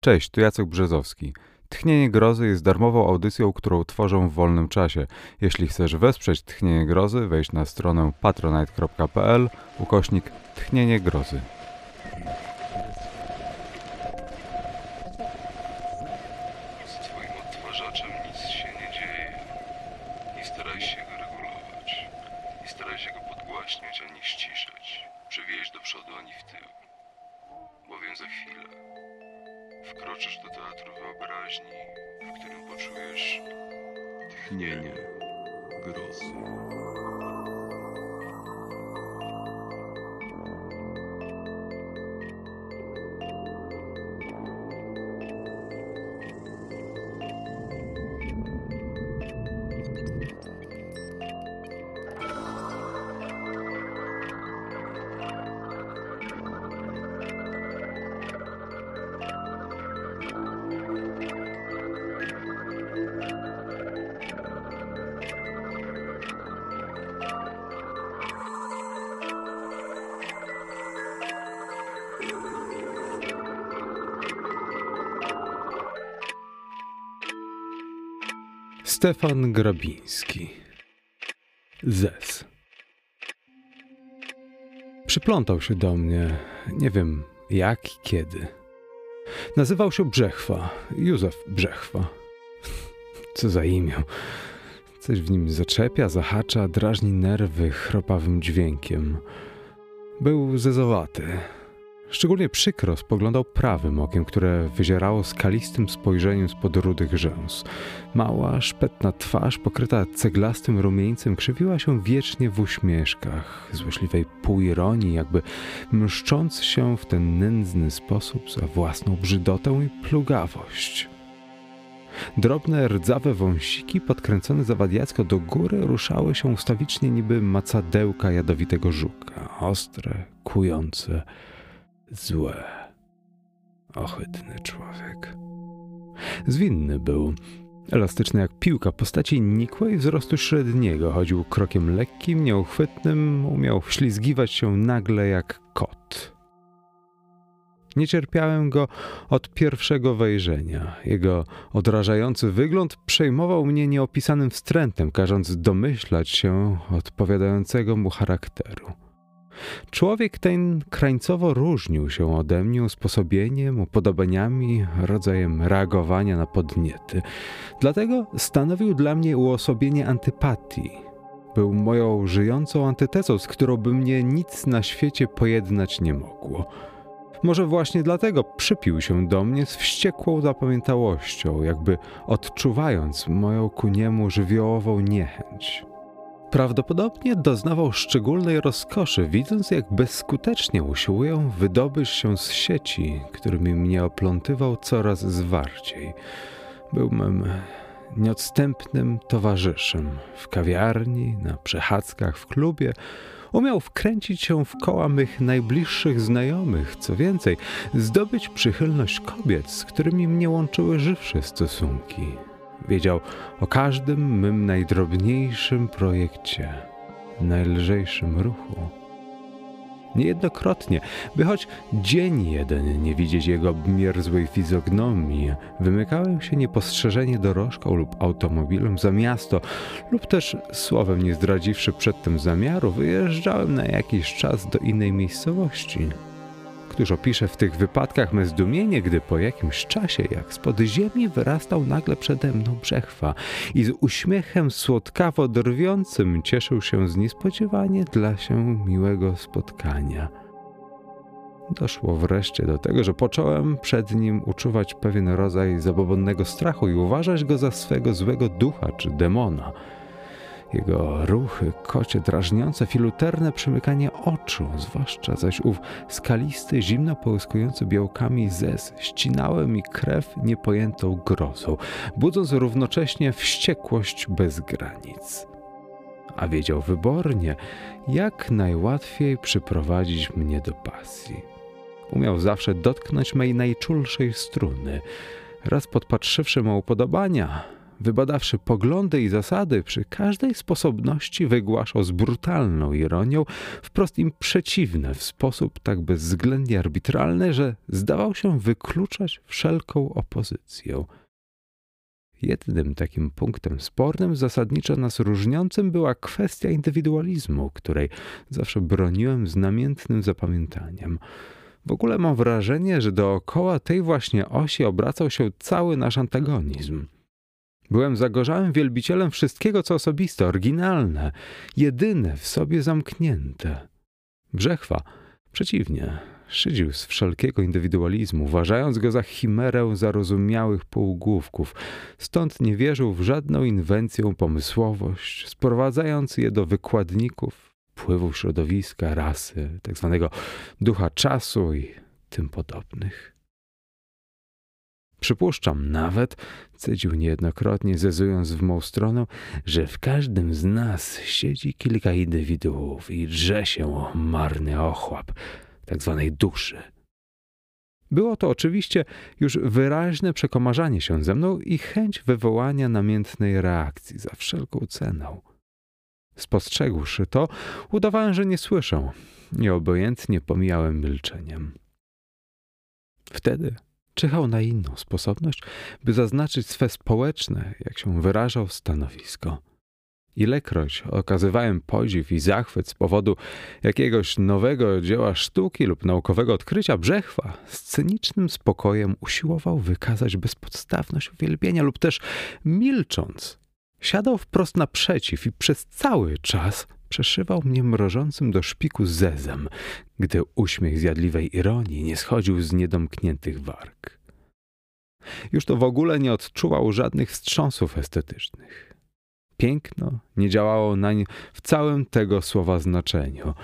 Cześć, tu Jacek Brzezowski. Tchnienie Grozy jest darmową audycją, którą tworzę w wolnym czasie. Jeśli chcesz wesprzeć Tchnienie Grozy, wejdź na stronę patronite.pl ukośnik Tchnienie Grozy. Stefan Grabiński. Zes. Przyplątał się do mnie, nie wiem jak i kiedy. Nazywał się Brzechwa, Józef Brzechwa. Co za imię. Coś w nim zaczepia, zahacza, drażni nerwy chropawym dźwiękiem. Był zezowaty. Szczególnie przykro spoglądał prawym okiem, które wyzierało skalistym spojrzeniem spod rudych rzęs. Mała, szpetna twarz, pokryta ceglastym rumieńcem, krzywiła się wiecznie w uśmieszkach, złośliwej półironii, jakby mszcząc się w ten nędzny sposób za własną brzydotę i plugawość. Drobne, rdzawe wąsiki, podkręcone zawadiacko do góry, ruszały się ustawicznie niby macadełka jadowitego żuka. Ostre, kujące, złe. Ohydny człowiek. Zwinny był. Elastyczny jak piłka, postaci nikłej wzrostu średniego. Chodził krokiem lekkim, nieuchwytnym, umiał wślizgiwać się nagle jak kot. Nie cierpiałem go od pierwszego wejrzenia. Jego odrażający wygląd przejmował mnie nieopisanym wstrętem, każąc domyślać się odpowiadającego mu charakteru. Człowiek ten krańcowo różnił się ode mnie usposobieniem, upodobaniami, rodzajem reagowania na podniety. Dlatego stanowił dla mnie uosobienie antypatii. Był moją żyjącą antytezą, z którą by mnie nic na świecie pojednać nie mogło. Może właśnie dlatego przypił się do mnie z wściekłą zapamiętałością, jakby odczuwając moją ku niemu żywiołową niechęć. Prawdopodobnie doznawał szczególnej rozkoszy, widząc jak bezskutecznie usiłuję wydobyć się z sieci, którymi mnie oplątywał coraz zwarciej. Był mym nieodstępnym towarzyszem w kawiarni, na przechadzkach w klubie. Umiał wkręcić się w koła mych najbliższych znajomych, co więcej, zdobyć przychylność kobiet, z którymi mnie łączyły żywsze stosunki. Wiedział o każdym mym najdrobniejszym projekcie, najlżejszym ruchu. Niejednokrotnie, by choć dzień jeden nie widzieć jego obmierzłej fizognomii, wymykałem się niepostrzeżenie dorożką lub automobilem za miasto, lub też, słowem nie zdradziwszy przedtem zamiaru, wyjeżdżałem na jakiś czas do innej miejscowości. Któż opisze w tych wypadkach me zdumienie, gdy po jakimś czasie, jak spod ziemi, wyrastał nagle przede mną brzechwa i z uśmiechem słodkawo drwiącym cieszył się z niespodziewanie dla się miłego spotkania. Doszło wreszcie do tego, że począłem przed nim uczuwać pewien rodzaj zabobonnego strachu i uważać go za swego złego ducha czy demona. Jego ruchy, kocie, drażniące, filuterne przymykanie oczu, zwłaszcza zaś ów skalisty, zimno połyskujący białkami zez, ścinały mi krew niepojętą grozą, budząc równocześnie wściekłość bez granic. A wiedział wybornie, jak najłatwiej przyprowadzić mnie do pasji. Umiał zawsze dotknąć mej najczulszej struny. Raz podpatrzywszy mu upodobania, wybadawszy poglądy i zasady, przy każdej sposobności wygłaszał z brutalną ironią wprost im przeciwne w sposób tak bezwzględnie arbitralny, że zdawał się wykluczać wszelką opozycję. Jednym takim punktem spornym, zasadniczo nas różniącym, była kwestia indywidualizmu, której zawsze broniłem z namiętnym zapamiętaniem. W ogóle mam wrażenie, że dookoła tej właśnie osi obracał się cały nasz antagonizm. Byłem zagorzałym wielbicielem wszystkiego, co osobiste, oryginalne, jedyne w sobie zamknięte. Brzechwa, przeciwnie, szydził z wszelkiego indywidualizmu, uważając go za chimerę zarozumiałych półgłówków, stąd nie wierzył w żadną inwencję, pomysłowość, sprowadzając je do wykładników, wpływów środowiska, rasy, tzw. Tak ducha czasu i tym podobnych. Przypuszczam nawet, cedził niejednokrotnie, zezując w mą stronę, że w każdym z nas siedzi kilka indywiduów i drze się o marny ochłap tak zwanej duszy. Było to oczywiście już wyraźne przekomarzanie się ze mną i chęć wywołania namiętnej reakcji za wszelką cenę. Spostrzegłszy to, udawałem, że nie słyszę i obojętnie pomijałem milczeniem. Wtedy czyhał na inną sposobność, by zaznaczyć swe społeczne, jak się wyrażał, stanowisko. Ilekroć okazywałem podziw i zachwyt z powodu jakiegoś nowego dzieła sztuki lub naukowego odkrycia, Brzechwa z cynicznym spokojem usiłował wykazać bezpodstawność uwielbienia lub też milcząc, siadał wprost naprzeciw i przez cały czas przeszywał mnie mrożącym do szpiku zezem, gdy uśmiech zjadliwej ironii nie schodził z niedomkniętych warg. Już to w ogóle nie odczuwał żadnych wstrząsów estetycznych. Piękno nie działało nań w całym tego słowa znaczeniu.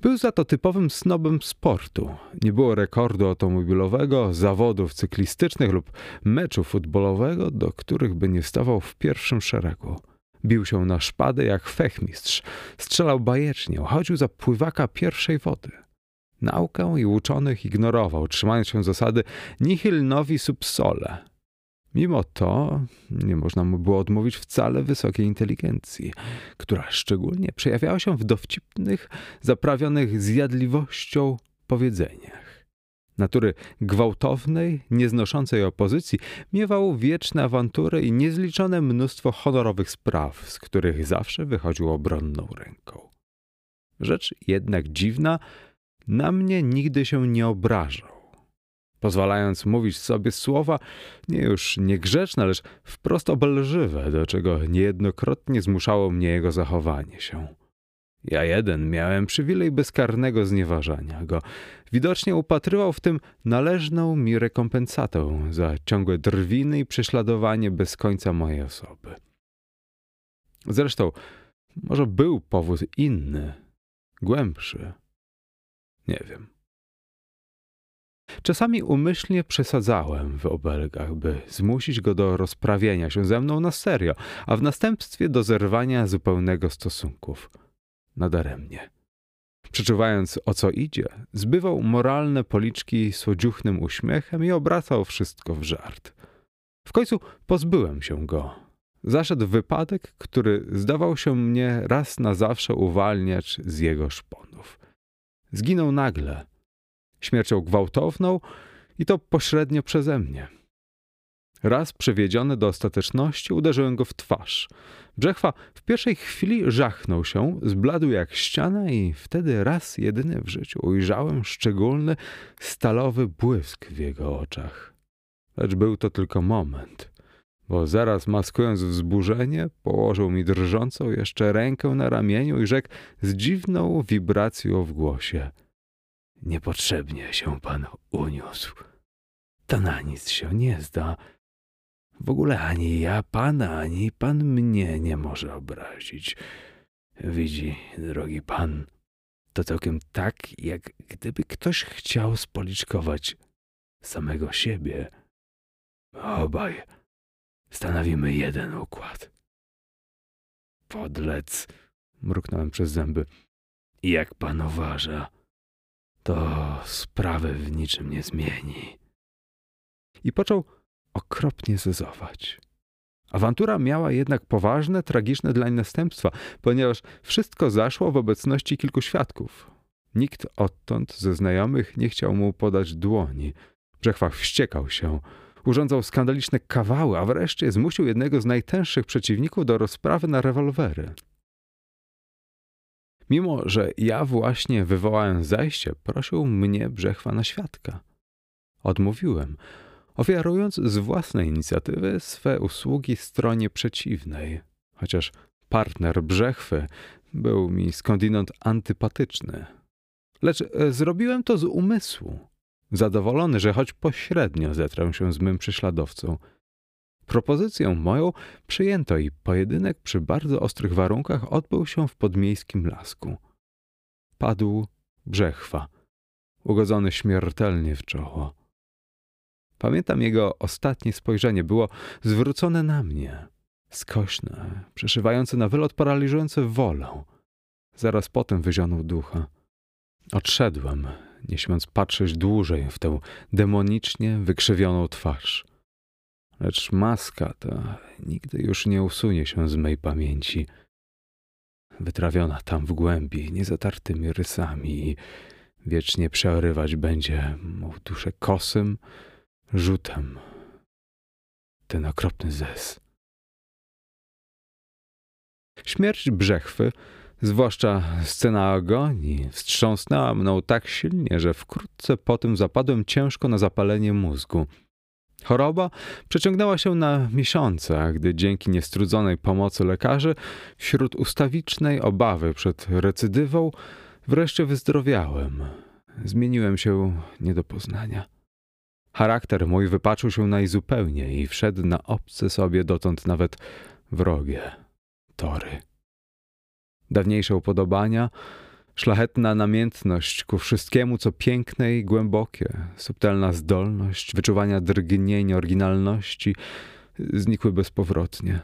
Był za to typowym snobem sportu. Nie było rekordu automobilowego, zawodów cyklistycznych lub meczu futbolowego, do których by nie stawał w pierwszym szeregu. Bił się na szpadę jak fechmistrz, strzelał bajecznie, chodził za pływaka pierwszej wody. Naukę i uczonych ignorował, trzymając się zasady nihil novi sub sole. Mimo to nie można mu było odmówić wcale wysokiej inteligencji, która szczególnie przejawiała się w dowcipnych, zaprawionych zjadliwością powiedzeniach. Natury gwałtownej, nieznoszącej opozycji, miewał wieczne awantury i niezliczone mnóstwo honorowych spraw, z których zawsze wychodził obronną ręką. Rzecz jednak dziwna, na mnie nigdy się nie obrażał pozwalając mówić sobie słowa nie już niegrzeczne, lecz wprost obelżywe, do czego niejednokrotnie zmuszało mnie jego zachowanie się. Ja jeden miałem przywilej bezkarnego znieważania go. Widocznie upatrywał w tym należną mi rekompensatę za ciągłe drwiny i prześladowanie bez końca mojej osoby. Zresztą, może był powód inny, głębszy. Nie wiem. Czasami umyślnie przesadzałem w obelgach, by zmusić go do rozprawienia się ze mną na serio, a w następstwie do zerwania zupełnego stosunków. Nadaremnie. Przeczuwając o co idzie, zbywał moralne policzki słodziuchnym uśmiechem i obracał wszystko w żart. W końcu pozbyłem się go. Zaszedł wypadek, który zdawał się mnie raz na zawsze uwalniać z jego szponów. Zginął nagle, śmiercią gwałtowną i to pośrednio przeze mnie. Raz przewiedziony do ostateczności, uderzyłem go w twarz. Brzechwa w pierwszej chwili żachnął się, zbladł jak ściana i wtedy raz jedyny w życiu ujrzałem szczególny, stalowy błysk w jego oczach. Lecz był to tylko moment, bo zaraz maskując wzburzenie, położył mi drżącą jeszcze rękę na ramieniu i rzekł z dziwną wibracją w głosie – Niepotrzebnie się pan uniósł. To na nic się nie zda. W ogóle ani ja pana, ani pan mnie nie może obrazić. Widzi, drogi pan, to całkiem tak, jak gdyby ktoś chciał spoliczkować samego siebie. Obaj stanowimy jeden układ. Podlec, mruknąłem przez zęby. Jak pan uważa? to sprawy w niczym nie zmieni. I począł okropnie zezować. Awantura miała jednak poważne, tragiczne dla niej następstwa, ponieważ wszystko zaszło w obecności kilku świadków. Nikt odtąd ze znajomych nie chciał mu podać dłoni. Brzechwach wściekał się. Urządzał skandaliczne kawały, a wreszcie zmusił jednego z najtęższych przeciwników do rozprawy na rewolwery. Mimo, że ja właśnie wywołałem zajście, prosił mnie Brzechwa na świadka. Odmówiłem, ofiarując z własnej inicjatywy swe usługi stronie przeciwnej, chociaż partner Brzechwy był mi skądinąd antypatyczny. Lecz e, zrobiłem to z umysłu, zadowolony, że choć pośrednio zetrę się z mym prześladowcą. Propozycję moją przyjęto i pojedynek przy bardzo ostrych warunkach odbył się w podmiejskim lasku. Padł Brzechwa, ugodzony śmiertelnie w czoło. Pamiętam jego ostatnie spojrzenie. Było zwrócone na mnie. Skośne, przeszywające na wylot, paraliżujące wolę. Zaraz potem wyzionął ducha. Odszedłem, nie śmiąc patrzeć dłużej w tę demonicznie wykrzywioną twarz. Lecz maska ta nigdy już nie usunie się z mej pamięci. Wytrawiona tam w głębi niezatartymi rysami i wiecznie przerywać będzie mą duszę kosym, rzutem ten okropny zes. Śmierć Brzechwy, zwłaszcza scena agonii, wstrząsnęła mną tak silnie, że wkrótce po tym zapadłem ciężko na zapalenie mózgu. Choroba przeciągnęła się na miesiące, gdy dzięki niestrudzonej pomocy lekarzy, wśród ustawicznej obawy przed recydywą, wreszcie wyzdrowiałem. Zmieniłem się nie do poznania. Charakter mój wypaczył się najzupełniej i wszedł na obce sobie dotąd nawet wrogie tory. Dawniejsze upodobania, szlachetna namiętność ku wszystkiemu, co piękne i głębokie, subtelna zdolność wyczuwania drgnień oryginalności znikły bezpowrotnie.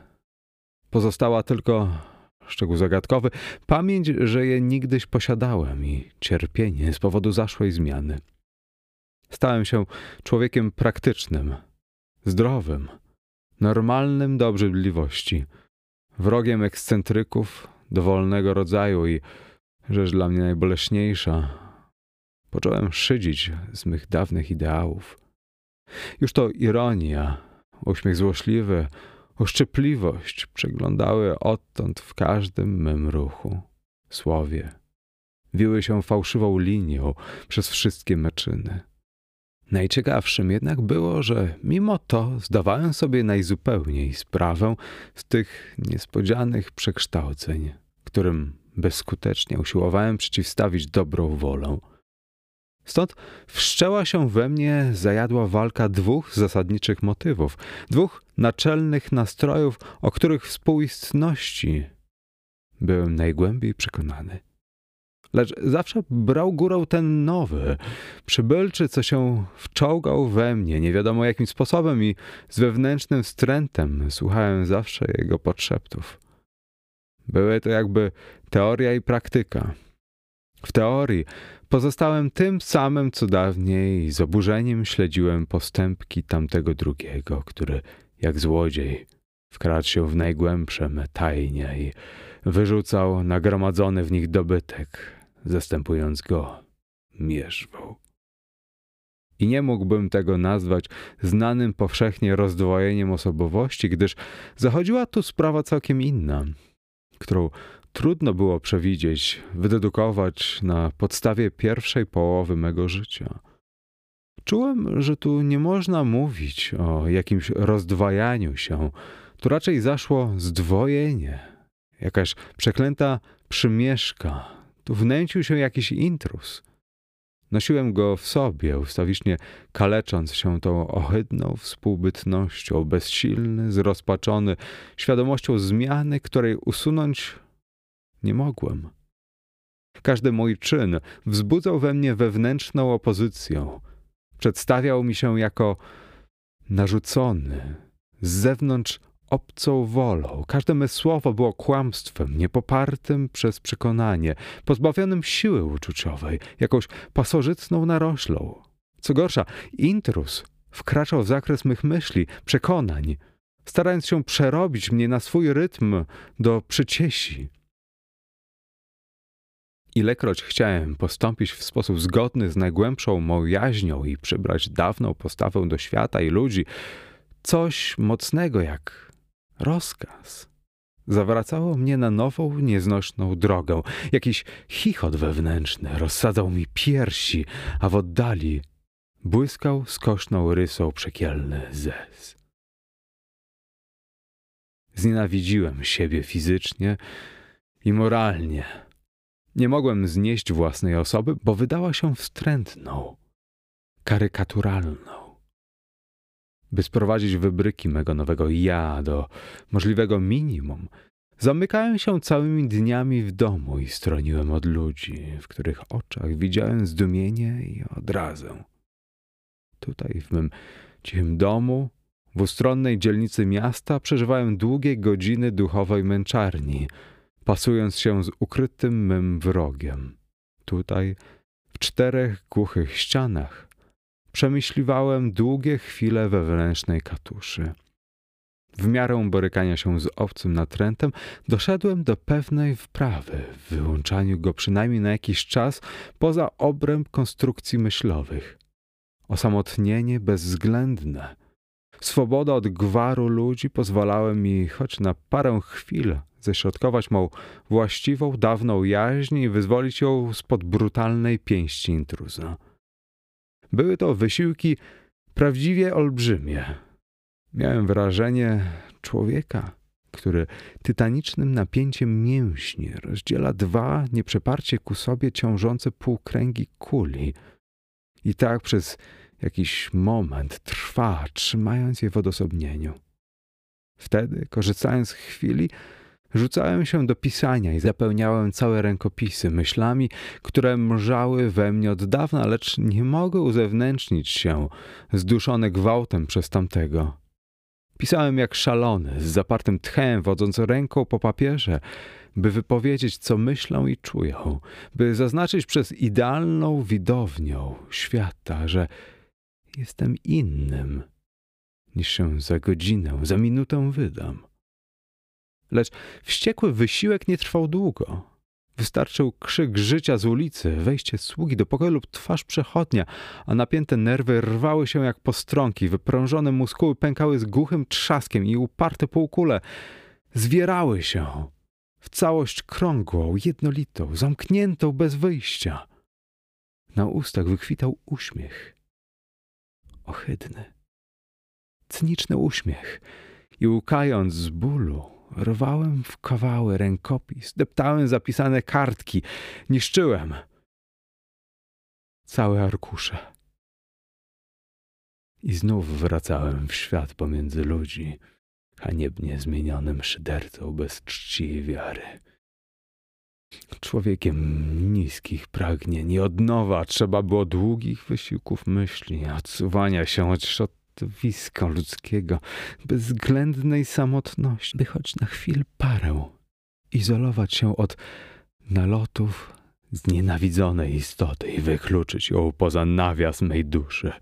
Pozostała tylko, szczegół zagadkowy, pamięć, że je nigdyś posiadałem i cierpienie z powodu zaszłej zmiany. Stałem się człowiekiem praktycznym, zdrowym, normalnym do obrzydliwości, wrogiem ekscentryków dowolnego rodzaju i, rzecz dla mnie najboleśniejsza, począłem szydzić z mych dawnych ideałów. Już to ironia, uśmiech złośliwy, uszczypliwość przeglądały odtąd w każdym mym ruchu, słowie. Wiły się fałszywą linią przez wszystkie meczyny. Najciekawszym jednak było, że mimo to zdawałem sobie najzupełniej sprawę z tych niespodzianych przekształceń, którym bezskutecznie usiłowałem przeciwstawić dobrą wolę. Stąd wszczęła się we mnie zajadła walka dwóch zasadniczych motywów, dwóch naczelnych nastrojów, o których współistności byłem najgłębiej przekonany. Lecz zawsze brał górę ten nowy, przybylczy, co się wczołgał we mnie, nie wiadomo jakim sposobem i z wewnętrznym wstrętem słuchałem zawsze jego podszeptów. Były to jakby teoria i praktyka. W teorii pozostałem tym samym, co dawniej i z oburzeniem śledziłem postępki tamtego drugiego, który, jak złodziej, wkradł się w najgłębsze metajnie i wyrzucał nagromadzony w nich dobytek, zastępując go mierzwą. I nie mógłbym tego nazwać znanym powszechnie rozdwojeniem osobowości, gdyż zachodziła tu sprawa całkiem inna, którą trudno było przewidzieć, wydedukować na podstawie pierwszej połowy mego życia. Czułem, że tu nie można mówić o jakimś rozdwajaniu się, tu raczej zaszło zdwojenie, jakaś przeklęta przymieszka, wnęcił się jakiś intrus. Nosiłem go w sobie, ustawicznie kalecząc się tą ohydną współbytnością, bezsilny, zrozpaczony, świadomością zmiany, której usunąć nie mogłem. Każdy mój czyn wzbudzał we mnie wewnętrzną opozycję. Przedstawiał mi się jako narzucony, z zewnątrz obcą wolą. Każde me słowo było kłamstwem, niepopartym przez przekonanie, pozbawionym siły uczuciowej, jakąś pasożytną naroślą. Co gorsza, intrus wkraczał w zakres mych myśli, przekonań, starając się przerobić mnie na swój rytm do przyciesi. Ilekroć chciałem postąpić w sposób zgodny z najgłębszą mą jaźnią i przybrać dawną postawę do świata i ludzi, coś mocnego jak rozkaz zawracało mnie na nową, nieznośną drogę. Jakiś chichot wewnętrzny rozsadzał mi piersi, a w oddali błyskał skośną rysą przekielny zez. Znienawidziłem siebie fizycznie i moralnie. Nie mogłem znieść własnej osoby, bo wydała się wstrętną, karykaturalną. By sprowadzić wybryki mego nowego ja do możliwego minimum, zamykałem się całymi dniami w domu i stroniłem od ludzi, w których oczach widziałem zdumienie i odrazę. Tutaj, w mym cichym domu, w ustronnej dzielnicy miasta, przeżywałem długie godziny duchowej męczarni, pasując się z ukrytym mym wrogiem. Tutaj, w czterech głuchych ścianach, przemyśliwałem długie chwile wewnętrznej katuszy. W miarę borykania się z obcym natrętem doszedłem do pewnej wprawy w wyłączaniu go przynajmniej na jakiś czas poza obręb konstrukcji myślowych. Osamotnienie bezwzględne. Swoboda od gwaru ludzi pozwalała mi choć na parę chwil ześrodkować mą właściwą, dawną jaźń i wyzwolić ją spod brutalnej pięści intruza. Były to wysiłki prawdziwie olbrzymie. Miałem wrażenie człowieka, który tytanicznym napięciem mięśni rozdziela dwa nieprzeparcie ku sobie ciążące półkręgi kuli i tak przez jakiś moment trwa, trzymając je w odosobnieniu. Wtedy, korzystając z chwili, Rzucałem się do pisania i zapełniałem całe rękopisy myślami, które mrzały we mnie od dawna, lecz nie mogły uzewnętrznić się, zduszone gwałtem przez tamtego. Pisałem jak szalony, z zapartym tchem, wodząc ręką po papierze, by wypowiedzieć, co myślą i czują, by zaznaczyć przez idealną widownią świata, że jestem innym, niż się za godzinę, za minutę wydam. Lecz wściekły wysiłek nie trwał długo. Wystarczył krzyk życia z ulicy, wejście sługi do pokoju lub twarz przechodnia, a napięte nerwy rwały się jak postronki, wyprążone muskuły pękały z głuchym trzaskiem i uparte półkule zwierały się w całość krągłą, jednolitą, zamkniętą bez wyjścia. Na ustach wykwitał uśmiech. Ohydny, cyniczny uśmiech i łkając z bólu, Rwałem w kawały rękopis, deptałem zapisane kartki, niszczyłem całe arkusze. I znów wracałem w świat pomiędzy ludzi, haniebnie zmienionym szydercą bez czci i wiary. Człowiekiem niskich pragnień i od nowa trzeba było długich wysiłków myśli, odsuwania się od środowiska ludzkiego, bezwzględnej samotności, by choć na chwilę parę izolować się od nalotów znienawidzonej istoty i wykluczyć ją poza nawias mej duszy.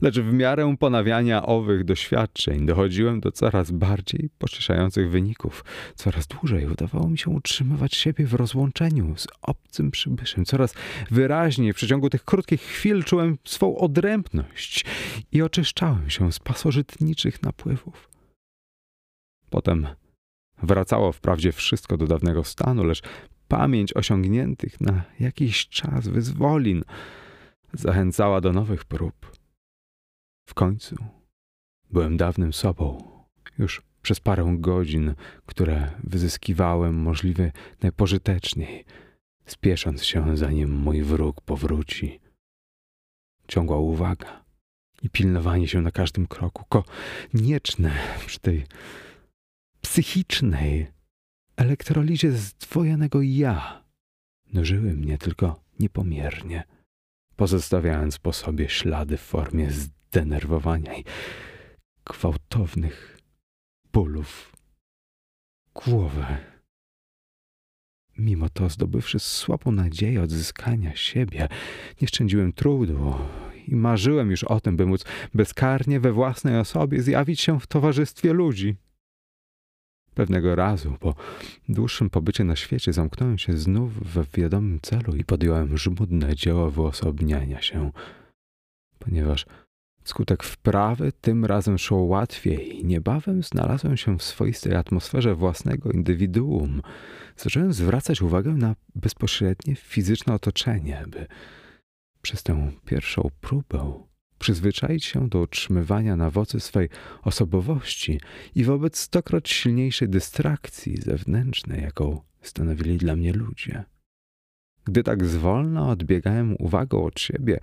Lecz w miarę ponawiania owych doświadczeń dochodziłem do coraz bardziej pocieszających wyników. Coraz dłużej udawało mi się utrzymywać siebie w rozłączeniu z obcym przybyszem. Coraz wyraźniej w przeciągu tych krótkich chwil czułem swą odrębność i oczyszczałem się z pasożytniczych napływów. Potem wracało wprawdzie wszystko do dawnego stanu, lecz pamięć osiągniętych na jakiś czas wyzwolin zachęcała do nowych prób. W końcu. Byłem dawnym sobą, już przez parę godzin, które wyzyskiwałem możliwie najpożyteczniej, spiesząc się, zanim mój wróg powróci. Ciągła uwaga i pilnowanie się na każdym kroku, konieczne przy tej psychicznej elektrolizie zdwojonego ja, nożyły mnie tylko niepomiernie, pozostawiając po sobie ślady w formie zdenerwowania i gwałtownych bólów głowy. Mimo to, zdobywszy słabą nadzieję odzyskania siebie, nie szczędziłem trudu i marzyłem już o tym, by móc bezkarnie we własnej osobie zjawić się w towarzystwie ludzi. Pewnego razu, po dłuższym pobycie na świecie, zamknąłem się znów we wiadomym celu i podjąłem żmudne dzieło wyosobniania się, ponieważ Skutek wprawy tym razem szło łatwiej i niebawem znalazłem się w swoistej atmosferze własnego indywiduum. Zacząłem zwracać uwagę na bezpośrednie fizyczne otoczenie, by przez tę pierwszą próbę przyzwyczaić się do utrzymywania na wocy swej osobowości i wobec stokroć silniejszej dystrakcji zewnętrznej, jaką stanowili dla mnie ludzie. Gdy tak zwolna odbiegałem uwagą od siebie,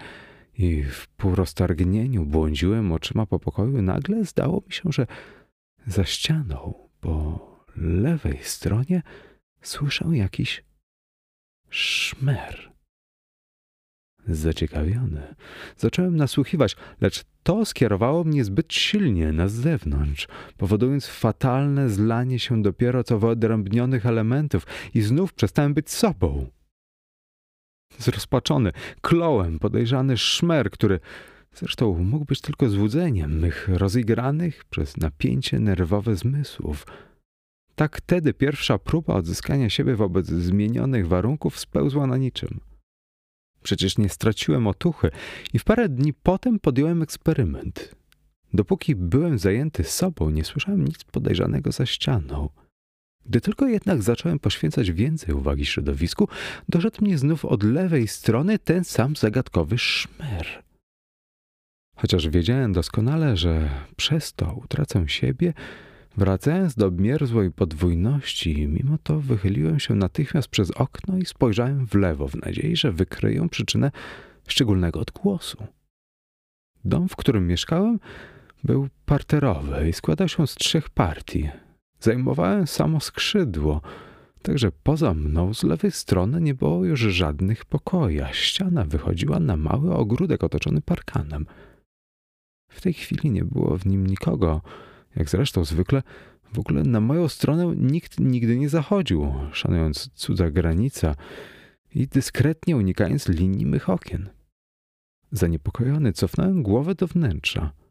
i w półroztargnieniu błądziłem oczyma po pokoju, nagle zdało mi się, że za ścianą po lewej stronie słyszę jakiś szmer. Zaciekawiony, zacząłem nasłuchiwać, lecz to skierowało mnie zbyt silnie na zewnątrz, powodując fatalne zlanie się dopiero co wyodrębnionych elementów i znów przestałem być sobą. Zrozpaczony, klołem podejrzany szmer, który zresztą mógł być tylko złudzeniem mych rozigranych przez napięcie nerwowe zmysłów. Tak wtedy pierwsza próba odzyskania siebie wobec zmienionych warunków spełzła na niczym. Przecież nie straciłem otuchy i w parę dni potem podjąłem eksperyment. Dopóki byłem zajęty sobą, nie słyszałem nic podejrzanego za ścianą. Gdy tylko jednak zacząłem poświęcać więcej uwagi środowisku, doszedł mnie znów od lewej strony ten sam zagadkowy szmer. Chociaż wiedziałem doskonale, że przez to utracę siebie, wracając do obmierzłej podwójności, mimo to wychyliłem się natychmiast przez okno i spojrzałem w lewo w nadziei, że wykryję przyczynę szczególnego odgłosu. Dom, w którym mieszkałem, był parterowy i składał się z trzech partii – Zajmowałem samo skrzydło, także poza mną z lewej strony nie było już żadnych pokoi, ściana wychodziła na mały ogródek otoczony parkanem. W tej chwili nie było w nim nikogo, jak zresztą zwykle w ogóle na moją stronę nikt nigdy nie zachodził, szanując cudza granica i dyskretnie unikając linii mych okien. Zaniepokojony cofnąłem głowę do wnętrza –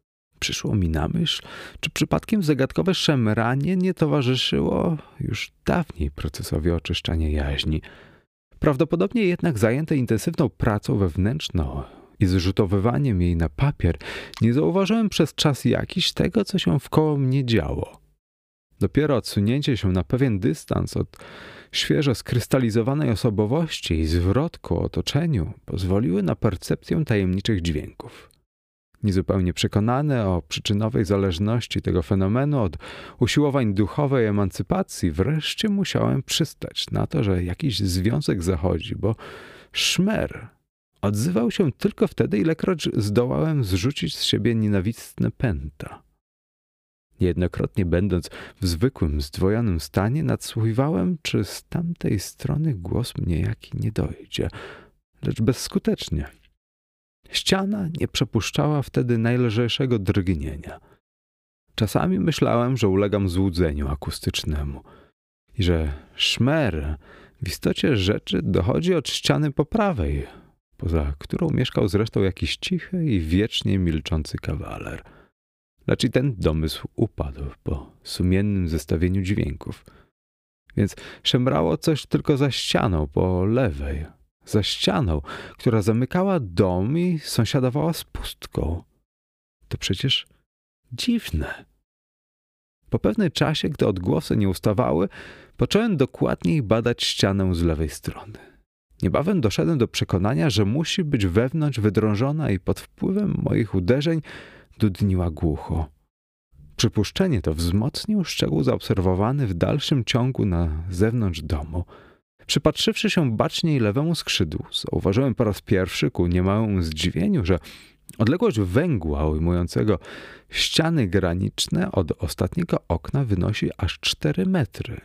Przyszło mi na myśl, czy przypadkiem zagadkowe szemranie nie towarzyszyło już dawniej procesowi oczyszczania jaźni. Prawdopodobnie jednak zajęte intensywną pracą wewnętrzną i zrzutowywaniem jej na papier, nie zauważyłem przez czas jakiś tego, co się wkoło mnie działo. Dopiero odsunięcie się na pewien dystans od świeżo skrystalizowanej osobowości i zwrot ku otoczeniu pozwoliły na percepcję tajemniczych dźwięków. Niezupełnie przekonany o przyczynowej zależności tego fenomenu od usiłowań duchowej emancypacji, wreszcie musiałem przystać na to, że jakiś związek zachodzi, bo szmer odzywał się tylko wtedy, ilekroć zdołałem zrzucić z siebie nienawistne pęta. Niejednokrotnie będąc w zwykłym, zdwojonym stanie, nadsłuchiwałem, czy z tamtej strony głos mnie jaki nie dojdzie, lecz bezskutecznie – Ściana nie przepuszczała wtedy najlżejszego drgnienia. Czasami myślałem, że ulegam złudzeniu akustycznemu i że szmer w istocie rzeczy dochodzi od ściany po prawej, poza którą mieszkał zresztą jakiś cichy i wiecznie milczący kawaler. Lecz i ten domysł upadł po sumiennym zestawieniu dźwięków. Więc szemrało coś tylko za ścianą po lewej, za ścianą, która zamykała dom i sąsiadowała z pustką. To przecież dziwne. Po pewnym czasie, gdy odgłosy nie ustawały, począłem dokładniej badać ścianę z lewej strony. Niebawem doszedłem do przekonania, że musi być wewnątrz wydrążona i pod wpływem moich uderzeń dudniła głucho. Przypuszczenie to wzmocnił szczegół zaobserwowany w dalszym ciągu na zewnątrz domu – Przypatrzywszy się baczniej lewemu skrzydłu, zauważyłem po raz pierwszy ku niemałemu zdziwieniu, że odległość węgła ujmującego ściany graniczne od ostatniego okna wynosi aż 4 metry.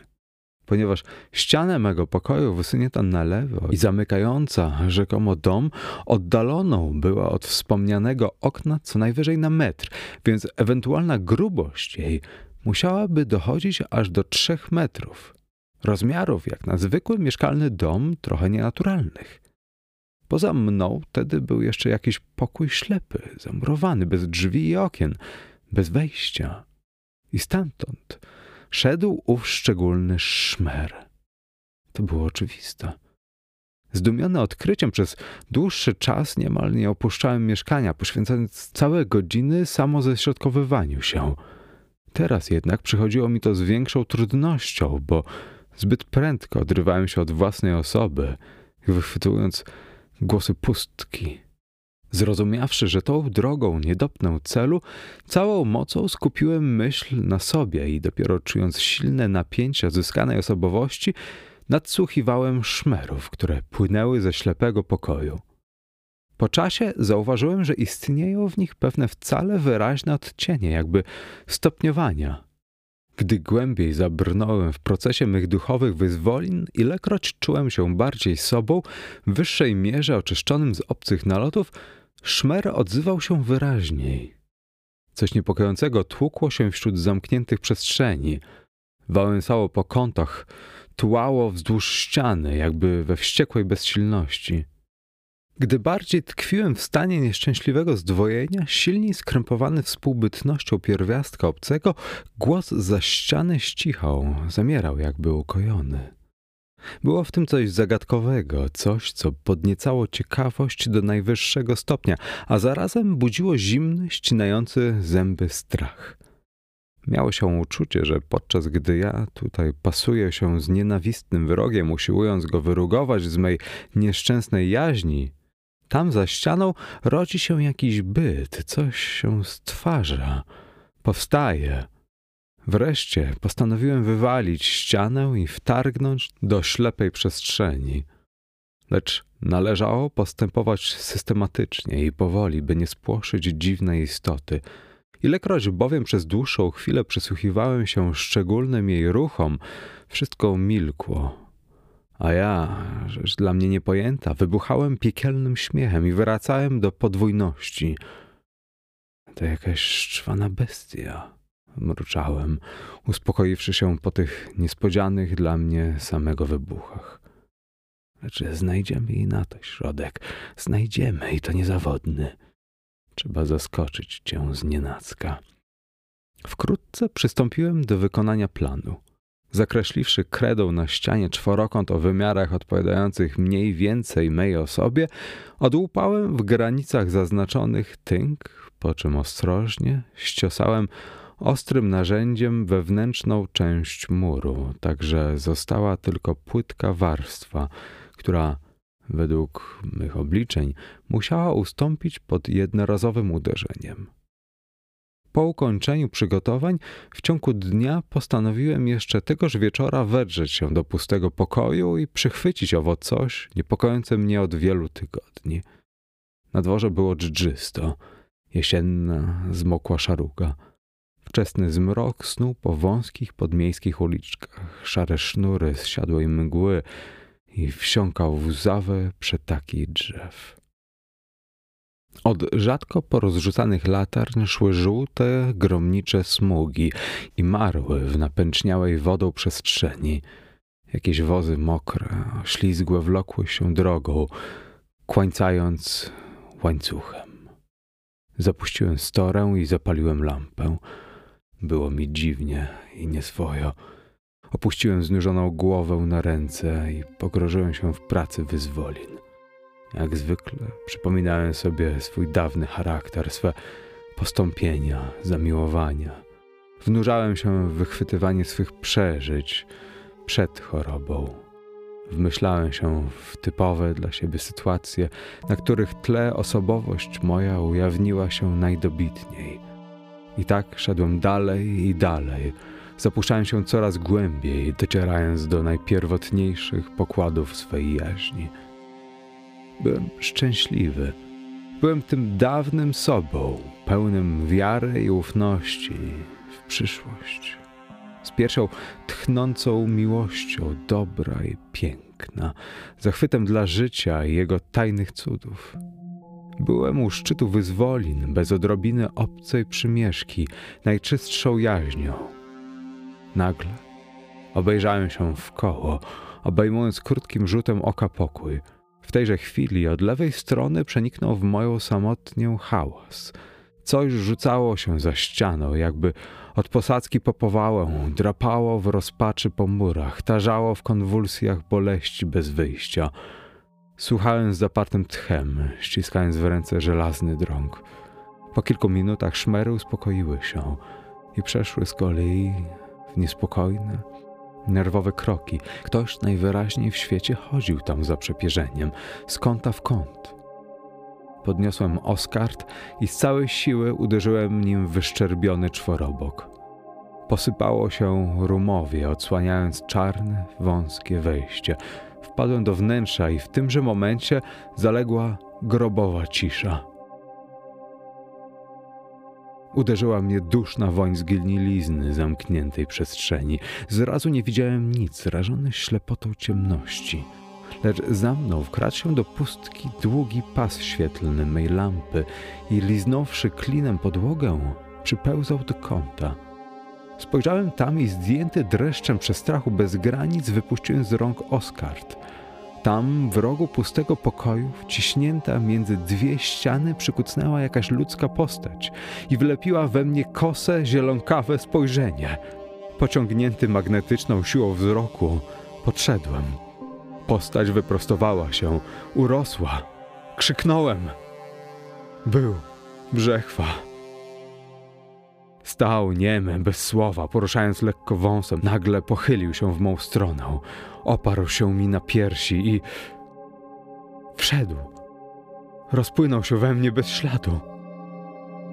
Ponieważ ścianę mego pokoju wysunięta na lewo i zamykająca rzekomo dom oddaloną była od wspomnianego okna co najwyżej na metr, więc ewentualna grubość jej musiałaby dochodzić aż do 3 metrów rozmiarów jak na zwykły mieszkalny dom, trochę nienaturalnych. Poza mną wtedy był jeszcze jakiś pokój ślepy, zamurowany, bez drzwi i okien, bez wejścia. I stamtąd szedł ów szczególny szmer. To było oczywiste. Zdumiony odkryciem przez dłuższy czas niemal nie opuszczałem mieszkania, poświęcając całe godziny samoześrodkowywaniu się. Teraz jednak przychodziło mi to z większą trudnością, bo zbyt prędko odrywałem się od własnej osoby, wychwytując głosy pustki. Zrozumiawszy, że tą drogą nie dopnę celu, całą mocą skupiłem myśl na sobie i dopiero czując silne napięcia zyskanej osobowości, nadsłuchiwałem szmerów, które płynęły ze ślepego pokoju. Po czasie zauważyłem, że istnieją w nich pewne wcale wyraźne odcienie, jakby stopniowania. Gdy głębiej zabrnąłem w procesie mych duchowych wyzwolin, ilekroć czułem się bardziej sobą, w wyższej mierze oczyszczonym z obcych nalotów, szmer odzywał się wyraźniej. Coś niepokojącego tłukło się wśród zamkniętych przestrzeni. Wałęsało po kątach, tułało wzdłuż ściany, jakby we wściekłej bezsilności. Gdy bardziej tkwiłem w stanie nieszczęśliwego zdwojenia, silniej skrępowany współbytnością pierwiastka obcego, głos za ściany ścichał, zamierał jakby ukojony. Było w tym coś zagadkowego, coś, co podniecało ciekawość do najwyższego stopnia, a zarazem budziło zimny, ścinający zęby strach. Miało się uczucie, że podczas gdy ja tutaj pasuję się z nienawistnym wrogiem, usiłując go wyrugować z mej nieszczęsnej jaźni, tam za ścianą rodzi się jakiś byt, coś się stwarza, powstaje. Wreszcie postanowiłem wywalić ścianę i wtargnąć do ślepej przestrzeni. Lecz należało postępować systematycznie i powoli, by nie spłoszyć dziwnej istoty. Ilekroć bowiem przez dłuższą chwilę przysłuchiwałem się szczególnym jej ruchom, wszystko milkło, a ja, rzecz dla mnie niepojęta, wybuchałem piekielnym śmiechem i wracałem do podwójności. To jakaś szczwana bestia, mruczałem, uspokoiwszy się po tych niespodzianych dla mnie samego wybuchach. Lecz znajdziemy i na to środek. Znajdziemy i to niezawodny. Trzeba zaskoczyć cię z nienacka. Wkrótce przystąpiłem do wykonania planu. Zakreśliwszy kredą na ścianie czworokąt o wymiarach odpowiadających mniej więcej mej osobie, odłupałem w granicach zaznaczonych tynk, po czym ostrożnie ściosałem ostrym narzędziem wewnętrzną część muru, tak że została tylko płytka warstwa, która według mych obliczeń musiała ustąpić pod jednorazowym uderzeniem. Po ukończeniu przygotowań w ciągu dnia postanowiłem jeszcze tegoż wieczora wedrzeć się do pustego pokoju i przychwycić owo coś niepokojące mnie od wielu tygodni. Na dworze było dżdżysto, jesienna, zmokła szaruga. Wczesny zmrok snuł po wąskich podmiejskich uliczkach, szare sznury zsiadłej mgły i wsiąkał w łzawe przetaki drzew. Od rzadko porozrzucanych latarń szły żółte, gromnicze smugi i marły w napęczniałej wodą przestrzeni. Jakieś wozy mokre, ślizgłe wlokły się drogą, kłańcając łańcuchem. Zapuściłem storę i zapaliłem lampę. Było mi dziwnie i nieswojo. Opuściłem znużoną głowę na ręce i pogrożyłem się w pracy wyzwolin. Jak zwykle przypominałem sobie swój dawny charakter, swe postąpienia, zamiłowania. Wnurzałem się w wychwytywanie swych przeżyć przed chorobą. Wmyślałem się w typowe dla siebie sytuacje, na których tle osobowość moja ujawniła się najdobitniej. I tak szedłem dalej i dalej, zapuszczałem się coraz głębiej, docierając do najpierwotniejszych pokładów swej jaźni. Byłem szczęśliwy. Byłem tym dawnym sobą, pełnym wiary i ufności w przyszłość. Z pierwszą tchnącą miłością, dobra i piękna, zachwytem dla życia i jego tajnych cudów. Byłem u szczytu wyzwolin, bez odrobiny obcej przymieszki, najczystszą jaźnią. Nagle obejrzałem się w koło, obejmując krótkim rzutem oka pokój – W tejże chwili od lewej strony przeniknął w moją samotnię hałas. Coś rzucało się za ścianą, jakby od posadzki po powałę, drapało w rozpaczy po murach, tarzało w konwulsjach boleści bez wyjścia. Słuchałem z zapartym tchem, ściskając w ręce żelazny drąg. Po kilku minutach szmery uspokoiły się i przeszły z kolei w niespokojne, nerwowe kroki. Ktoś najwyraźniej w świecie chodził tam za przepierzeniem, z kąta w kąt. Podniosłem oskart i z całej siły uderzyłem nim w wyszczerbiony czworobok. Posypało się rumowie, odsłaniając czarne, wąskie wejście. Wpadłem do wnętrza i w tymże momencie zaległa grobowa cisza. Uderzyła mnie duszna woń zgnilizny zamkniętej przestrzeni. Zrazu nie widziałem nic, rażony ślepotą ciemności. Lecz za mną wkradł się do pustki długi pas świetlny mej lampy i liznąwszy klinem podłogę, przypełzał do kąta. Spojrzałem tam i zdjęty dreszczem przestrachu bez granic wypuściłem z rąk Oskart – tam, w rogu pustego pokoju, wciśnięta między dwie ściany, przykucnęła jakaś ludzka postać i wlepiła we mnie kose, zielonkawe spojrzenie. Pociągnięty magnetyczną siłą wzroku, podszedłem. Postać wyprostowała się, urosła. Krzyknąłem. Był brzechwa. Stał niemy, bez słowa, poruszając lekko wąsem. Nagle pochylił się w mą stronę. Oparł się mi na piersi i... Wszedł. Rozpłynął się we mnie bez śladu.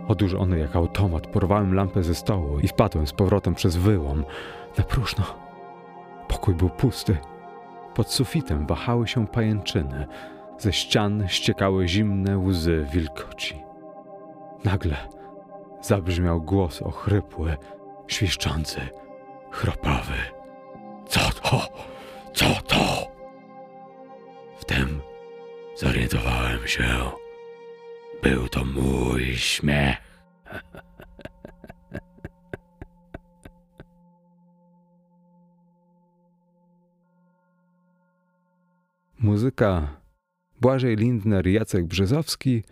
Odurzony jak automat, porwałem lampę ze stołu i wpadłem z powrotem przez wyłom. Na próżno. Pokój był pusty. Pod sufitem wahały się pajęczyny. Ze ścian ściekały zimne łzy wilgoci. Nagle zabrzmiał głos ochrypły, świszczący, chropawy. Co to? Co to? Wtem zorientowałem się. Był to mój śmiech. Muzyka Błażej Lindner, Jacek Brzezowski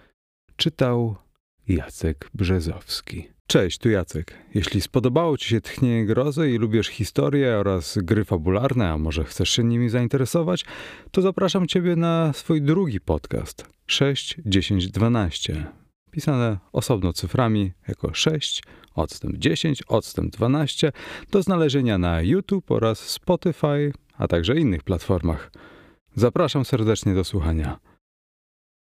czytał Jacek Brzezowski. Cześć, tu Jacek. Jeśli spodobało Ci się Tchnienie Grozy i lubisz historię oraz gry fabularne, a może chcesz się nimi zainteresować, to zapraszam Ciebie na swój drugi podcast 6, 10, 12. Pisane osobno cyframi jako 6, odstęp 10, odstęp 12 do znalezienia na YouTube oraz Spotify, a także innych platformach. Zapraszam serdecznie do słuchania.